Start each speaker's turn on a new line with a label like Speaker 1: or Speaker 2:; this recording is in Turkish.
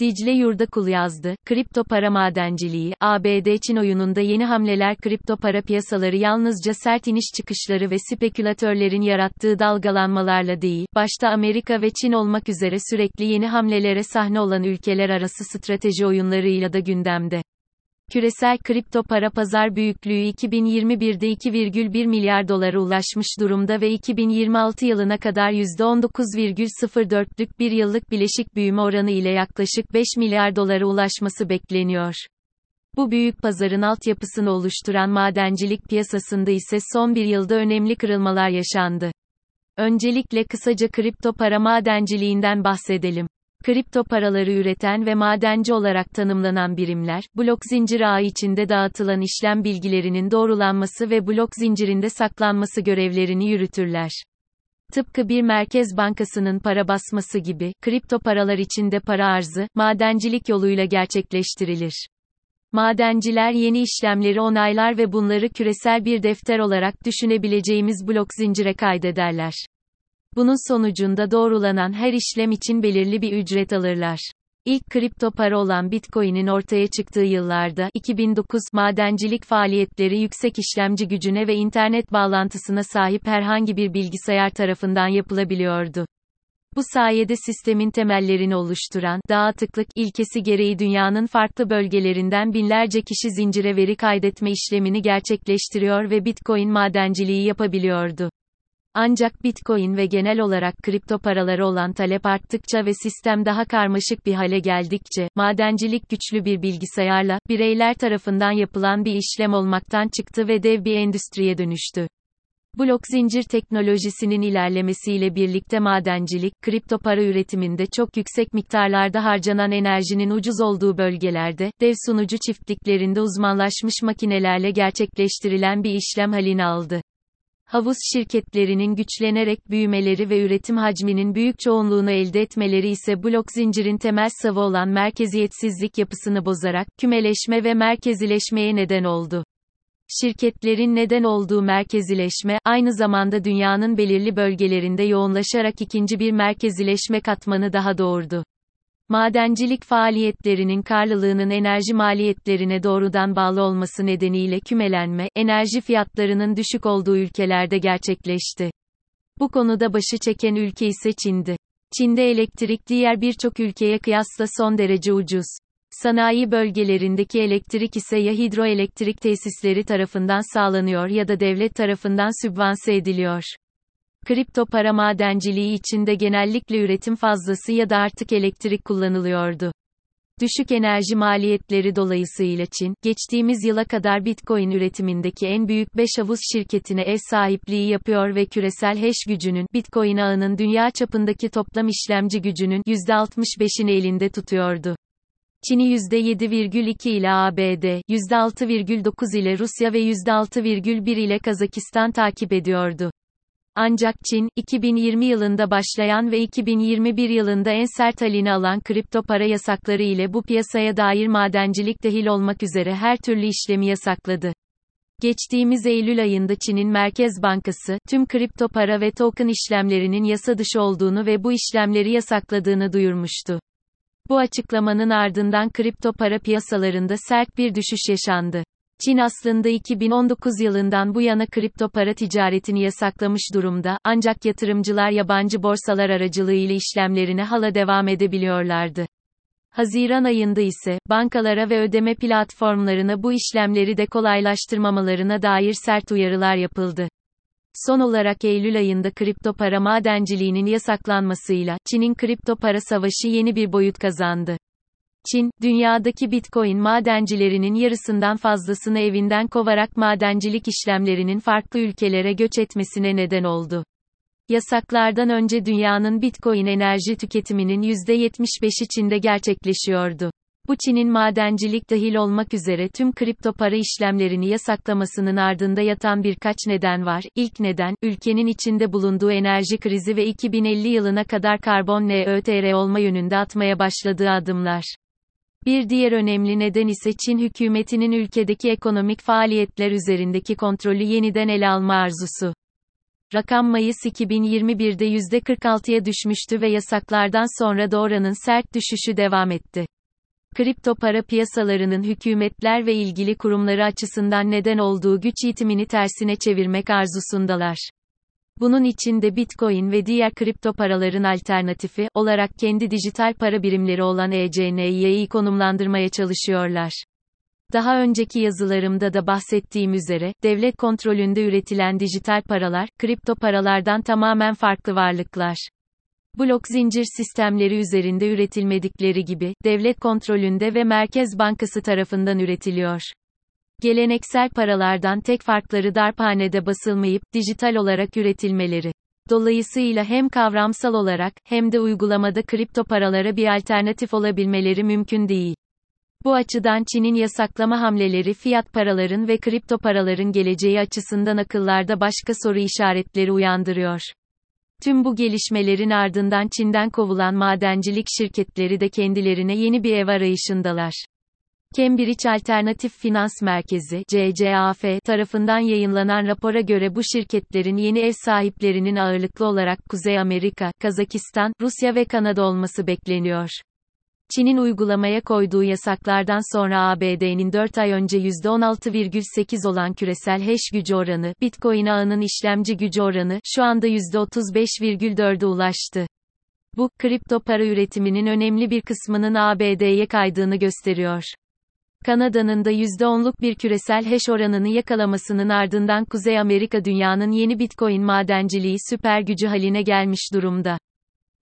Speaker 1: Dicle Yurdakul yazdı. Kripto para madenciliği, ABD-Çin oyununda yeni hamleler kripto para piyasaları yalnızca sert iniş çıkışları ve spekülatörlerin yarattığı dalgalanmalarla değil, başta Amerika ve Çin olmak üzere sürekli yeni hamlelere sahne olan ülkeler arası strateji oyunlarıyla da gündemde. Küresel kripto para pazar büyüklüğü 2021'de 2,1 milyar dolara ulaşmış durumda ve 2026 yılına kadar %19,04'lük bir yıllık bileşik büyüme oranı ile yaklaşık 5 milyar dolara ulaşması bekleniyor. Bu büyük pazarın altyapısını oluşturan madencilik piyasasında ise son bir yılda önemli kırılmalar yaşandı. Öncelikle kısaca kripto para madenciliğinden bahsedelim. Kripto paraları üreten ve madenci olarak tanımlanan birimler, blok zincir ağı içinde dağıtılan işlem bilgilerinin doğrulanması ve blok zincirinde saklanması görevlerini yürütürler. Tıpkı bir merkez bankasının para basması gibi, kripto paralar içinde para arzı, madencilik yoluyla gerçekleştirilir. Madenciler yeni işlemleri onaylar ve bunları küresel bir defter olarak düşünebileceğimiz blok zincire kaydederler. Bunun sonucunda doğrulanan her işlem için belirli bir ücret alırlar. İlk kripto para olan Bitcoin'in ortaya çıktığı yıllarda 2009 madencilik faaliyetleri yüksek işlemci gücüne ve internet bağlantısına sahip herhangi bir bilgisayar tarafından yapılabiliyordu. Bu sayede sistemin temellerini oluşturan dağıtıklık ilkesi gereği dünyanın farklı bölgelerinden binlerce kişi zincire veri kaydetme işlemini gerçekleştiriyor ve Bitcoin madenciliği yapabiliyordu. Ancak Bitcoin ve genel olarak kripto paraları olan talep arttıkça ve sistem daha karmaşık bir hale geldikçe, madencilik güçlü bir bilgisayarla, bireyler tarafından yapılan bir işlem olmaktan çıktı ve dev bir endüstriye dönüştü. Blok zincir teknolojisinin ilerlemesiyle birlikte madencilik, kripto para üretiminde çok yüksek miktarlarda harcanan enerjinin ucuz olduğu bölgelerde, dev sunucu çiftliklerinde uzmanlaşmış makinelerle gerçekleştirilen bir işlem halini aldı. Havuz şirketlerinin güçlenerek büyümeleri ve üretim hacminin büyük çoğunluğunu elde etmeleri ise blok zincirin temel savı olan merkeziyetsizlik yapısını bozarak, kümeleşme ve merkezileşmeye neden oldu. Şirketlerin neden olduğu merkezileşme, aynı zamanda dünyanın belirli bölgelerinde yoğunlaşarak ikinci bir merkezileşme katmanı daha doğurdu. Madencilik faaliyetlerinin karlılığının enerji maliyetlerine doğrudan bağlı olması nedeniyle kümelenme, enerji fiyatlarının düşük olduğu ülkelerde gerçekleşti. Bu konuda başı çeken ülke ise Çin'di. Çin'de elektrik diğer birçok ülkeye kıyasla son derece ucuz. Sanayi bölgelerindeki elektrik ise ya hidroelektrik tesisleri tarafından sağlanıyor ya da devlet tarafından sübvanse ediliyor. Kripto para madenciliği içinde genellikle üretim fazlası ya da artık elektrik kullanılıyordu. Düşük enerji maliyetleri dolayısıyla Çin, geçtiğimiz yıla kadar Bitcoin üretimindeki en büyük 5 havuz şirketine ev sahipliği yapıyor ve küresel hash gücünün, Bitcoin ağının dünya çapındaki toplam işlemci gücünün %65'ini elinde tutuyordu. Çin'i %7,2 ile ABD, %6,9 ile Rusya ve %6,1 ile Kazakistan takip ediyordu. Ancak Çin, 2020 yılında başlayan ve 2021 yılında en sert halini alan kripto para yasakları ile bu piyasaya dair madencilik dahil olmak üzere her türlü işlemi yasakladı. Geçtiğimiz Eylül ayında Çin'in Merkez Bankası, tüm kripto para ve token işlemlerinin yasa dışı olduğunu ve bu işlemleri yasakladığını duyurmuştu. Bu açıklamanın ardından kripto para piyasalarında sert bir düşüş yaşandı. Çin aslında 2019 yılından bu yana kripto para ticaretini yasaklamış durumda, ancak yatırımcılar yabancı borsalar aracılığıyla işlemlerine hala devam edebiliyorlardı. Haziran ayında ise, bankalara ve ödeme platformlarına bu işlemleri de kolaylaştırmamalarına dair sert uyarılar yapıldı. Son olarak Eylül ayında kripto para madenciliğinin yasaklanmasıyla, Çin'in kripto para savaşı yeni bir boyut kazandı. Çin, dünyadaki Bitcoin madencilerinin yarısından fazlasını evinden kovarak madencilik işlemlerinin farklı ülkelere göç etmesine neden oldu. Yasaklardan önce dünyanın Bitcoin enerji tüketiminin %75'i Çin'de gerçekleşiyordu. Bu Çin'in madencilik dahil olmak üzere tüm kripto para işlemlerini yasaklamasının ardında yatan birkaç neden var. İlk neden, ülkenin içinde bulunduğu enerji krizi ve 2050 yılına kadar karbon nötr olma yönünde atmaya başladığı adımlar. Bir diğer önemli neden ise Çin hükümetinin ülkedeki ekonomik faaliyetler üzerindeki kontrolü yeniden ele alma arzusu. Rakam Mayıs 2021'de %46'ya düşmüştü ve yasaklardan sonra da oranın sert düşüşü devam etti. Kripto para piyasalarının hükümetler ve ilgili kurumları açısından neden olduğu güç yitimini tersine çevirmek arzusundalar. Bunun için de Bitcoin ve diğer kripto paraların alternatifi olarak kendi dijital para birimleri olan ECNY'yi konumlandırmaya çalışıyorlar. Daha önceki yazılarımda da bahsettiğim üzere, devlet kontrolünde üretilen dijital paralar, kripto paralardan tamamen farklı varlıklar. Blok zincir sistemleri üzerinde üretilmedikleri gibi, devlet kontrolünde ve Merkez Bankası tarafından üretiliyor. Geleneksel paralardan tek farkları darphanede basılmayıp, dijital olarak üretilmeleri. Dolayısıyla hem kavramsal olarak, hem de uygulamada kripto paralara bir alternatif olabilmeleri mümkün değil. Bu açıdan Çin'in yasaklama hamleleri fiyat paraların ve kripto paraların geleceği açısından akıllarda başka soru işaretleri uyandırıyor. Tüm bu gelişmelerin ardından Çin'den kovulan madencilik şirketleri de kendilerine yeni bir ev arayışındalar. Cambridge Alternatif Finans Merkezi CCAF tarafından yayınlanan rapora göre bu şirketlerin yeni ev sahiplerinin ağırlıklı olarak Kuzey Amerika, Kazakistan, Rusya ve Kanada olması bekleniyor. Çin'in uygulamaya koyduğu yasaklardan sonra ABD'nin 4 ay önce %16,8 olan küresel hash gücü oranı, Bitcoin ağının işlemci gücü oranı, şu anda %35,4'e ulaştı. Bu, kripto para üretiminin önemli bir kısmının ABD'ye kaydığını gösteriyor. Kanada'nın da %10'luk bir küresel hash oranını yakalamasının ardından Kuzey Amerika dünyanın yeni Bitcoin madenciliği süper gücü haline gelmiş durumda.